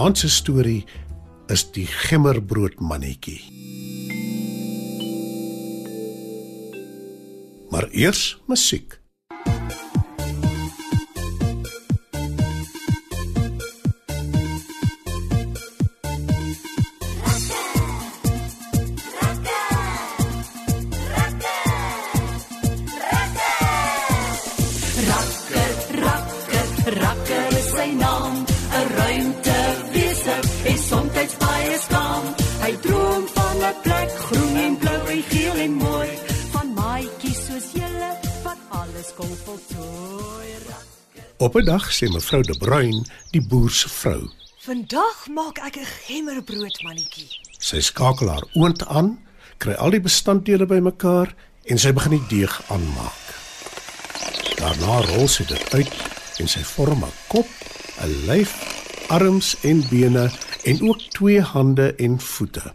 Vanaand se storie is die gemmerbrood mannetjie. Maar eers musiek. Rakker, rakker, rakker Op 'n dag sê mevrou De Bruin, die boer se vrou, Vandag maak ek 'n gemmerbrood mannetjie. sy skakel haar oond aan, kry al die bestanddele bymekaar en sy begin die deeg aanmaak. Daarna rol sy dit uit en sy vorm 'n kop, 'n lyf, arms en bene en ook twee hande en voete.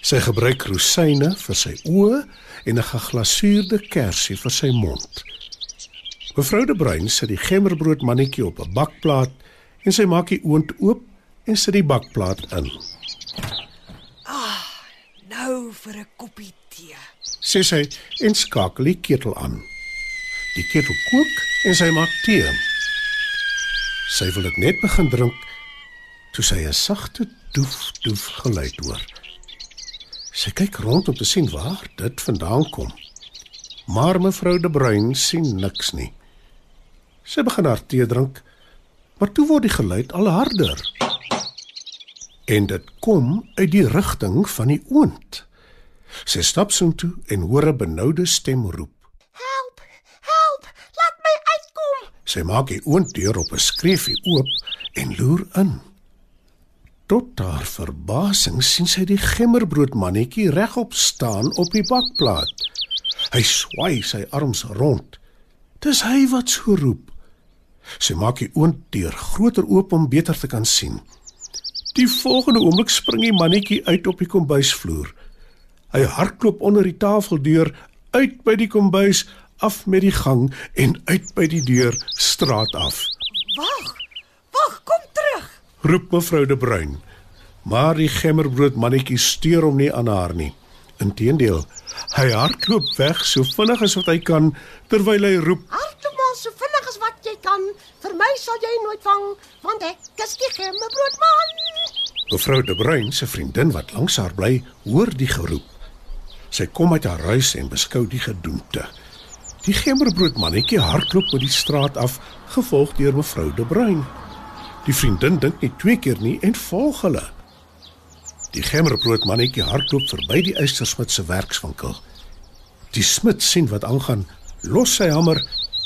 Sy gebruik rosyne vir sy oë en 'n geglasuurde kersie vir sy mond. Mevrou De Bruin sit die gemmerbrood mannetjie op 'n bakplaat en sy maak die oond oop en sit die bakplaat in. Nou vir 'n koppie tee. sê sy en skakel die ketel aan. Die ketel kook en sy maak tee. Sy wil dit net begin drink toe sy 'n sagte doef doef geluid hoor. Sy kyk rond om te sien waar dit vandaan kom. Maar mevrou De Bruin sien niks nie. Sy begin haar tee drink, maar toe word die geluid al harder. En dit kom uit die rigting van die oond. Sy stap soontoe en hoor 'n benoude stem roep. Help! Help! Laat my uitkom. Sy maak die oonddeur op 'n skreefie oop en loer in. Tot haar verbasing sien sy die gemmerbrood mannetjie regop staan op die bakplaat. Hy swai sy arms rond. Dis hy wat so roep. Sy maak die oonddeur groter oop om beter te kan sien. Die volgende oomblik spring die mannetjie uit op die kombuisvloer. Hy hardloop onder die tafeldeur uit by die kombuis af met die gang en uit by die deur straat af. Wag! Wag, kom terug. Roep mevrou De Bruin. Maar die gemmerbrood mannetjie steur hom nie aan haar nie. Inteendeel, hy hardloop weg so vinnig as wat hy kan terwyl hy roep: Hardloop maar so vinnig as wat jy kan. Vir my sal jy nooit vang, want ek is die gemmebroodman. Mevrou De Bruin se vriendin wat langs haar bly, hoor die geroep. Sy kom uit haar huis en beskou die gedoente. Die gemmerbrood mannetjie hardloop op die straat af, gevolg deur mevrou De Bruin. Die vriendin dink nie twee keer nie en volg hulle. Die gemmerbrood mannetjie hardloop verby die eystersmid se werkswinkel. Die smid sien wat aangaan, los sy hamer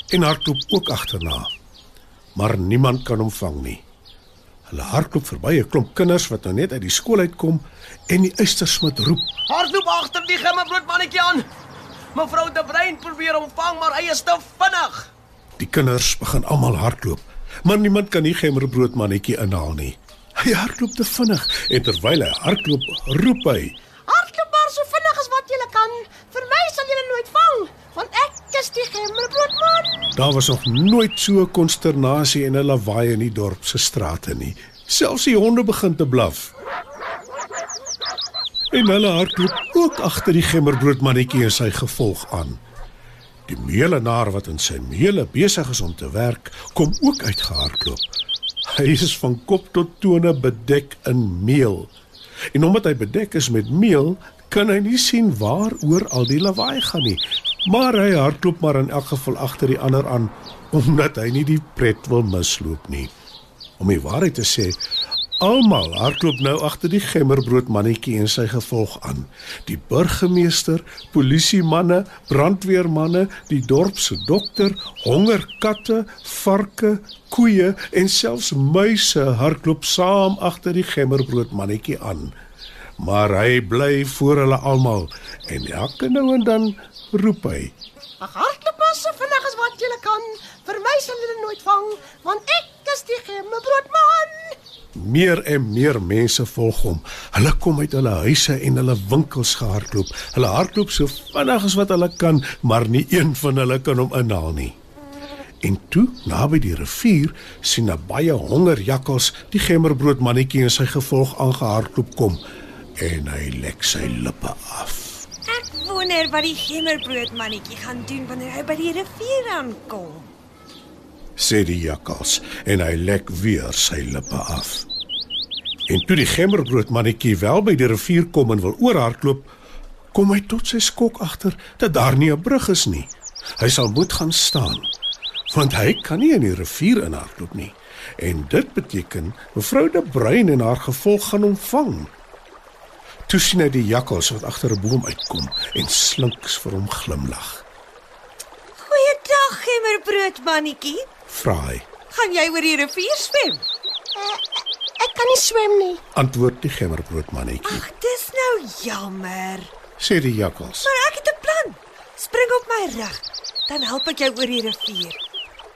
en hardloop ook agterna. Maar niemand kan hom vang nie. Hulle hardloop verby 'n klomp kinders wat nou net uit die skool uitkom en die eystersmid roep: Hardloop agter die gemmebrood mannetjie aan. Mevrou De Bruin probeer hom vang, maar hy is te vinnig. Die kinders begin almal hardloop, maar niemand kan die gemmerbrood mannetjie inhaal nie. Hy hardloop te vinnig en terwyl hy hardloop, roep hy: Hardloop maar so vinnig as wat jy kan. Vir my sal jy nooit vang, want ek is die gemmebroodman. Daar was nog nooit so konsternasie en 'n lawaai in die dorp se strate nie. Selfs die honde begin te blaf. En hulle hardloop ook agter die gemmerbrood mannetjie en sy gevolg aan. Die meelenaar wat in sy meele besig is om te werk, kom ook uitgehardloop. Hy is van kop tot tone bedek in meel. En omdat hy bedek is met meel, kan hy nie sien waaroor al die lawaai gaan nie. Maar hy hardloop maar in elk geval agter die ander aan omdat hy nie die pret wil misloop nie. Om die waarheid te sê, Almal hardloop nou agter die gemmerbroodmannetjie en sy gevolg aan. Die burgemeester, polisiemanne, brandweermanne, die dorp se dokter, hongerkatte, varke, koeie en selfs muise hardloop saam agter die gemmerbroodmannetjie aan. Maar hy bly voor hulle almal en elke nou en dan roep hy: Ag hardloop so vinnig as wat jy kan. Vir my sal julle nooit vang, want ek is die gemmerbroodman. Meer en meer mense volg hom. Hulle kom uit hulle huise en hulle winkels gehardloop. Hulle hardloop so vinnig as wat hulle kan, maar nie een van hulle kan hom inhaal nie. En toe, naby die rivier, sien 'n baie honger jakkals die gemmerbroodmannetjie en sy gevolg aangehardloop kom en hy lek sy lippe af. Wonder wat die gemmerbroodmannetjie gaan doen wanneer hy by die rivier aankom. sê die jakkals en hy lek weer sy lippe af. En toe die gemmerbroodmannetjie wel by die rivier kom en wil oorhardloop, kom hy tot sy skok agter dat daar nie 'n brug is nie. Hy sal moet gaan staan, want hy kan nie in die rivier inhardloop nie. En dit beteken mevrou De Bruin en haar gevolg gaan hom vang. Toe sien hy die jakkals wat agter 'n boom uitkom en slinks vir hom glimlag. Goeiedag, gemmerbroodmannetjie. Vra hy, Gaan jy oor die rivier swem? Ek kan nie swem nie. antwoord die gemmerbroodmannetjie. Ag, dis nou jammer. Sê die jakkals. Maar ek het 'n plan. Spring op my rug, dan help ek jou oor die rivier.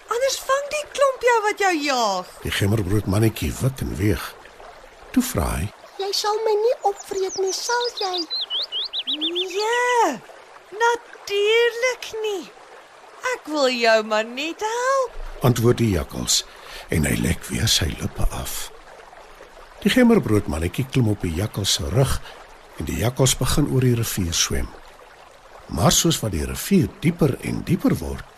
Anders vang die klomp jou wat jou jaag. Die gemmerbroodmannetjie wik en weeg. Toe vra hy, Jy sal my nie opvreet nie, sal jy? Nee. Natuurlik nie. Ek wil jou maar net help. antwoord die jakkals en hy lek weer sy lippe af. Die gemmerbroodmannetjie klim op die jakkals se rug en die jakkals begin oor die rivier swem. Maar soos wat die rivier dieper en dieper word,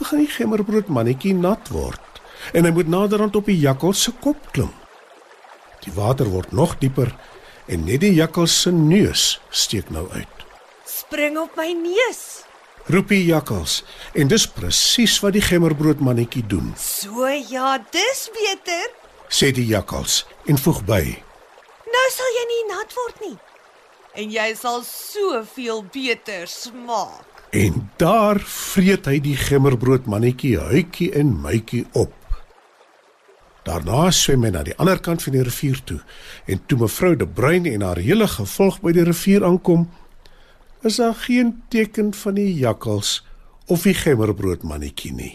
begin die gemmerbroodmannetjie nat word en hy moet naderhand op die jakkals se kop klim. Die water word nog dieper en net die jakkals se neus steek nou uit. Spring op my neus. Roep die jakkals en dis presies wat die gemmerbroodmannetjie doen. So ja, dis beter. sê die jakkals en voeg by: Nou sal jy nie nat word nie. En jy sal soveel beter smaak. En daar vreet hy die gemmerbroodmannetjie huitjie en mytjie op. Daarna swem hy na die ander kant van die rivier toe en toe mevrou De Bruin en haar hele gevolg by die rivier aankom, is daar geen teken van die jakkals of die gemmerbroodmannetjie nie.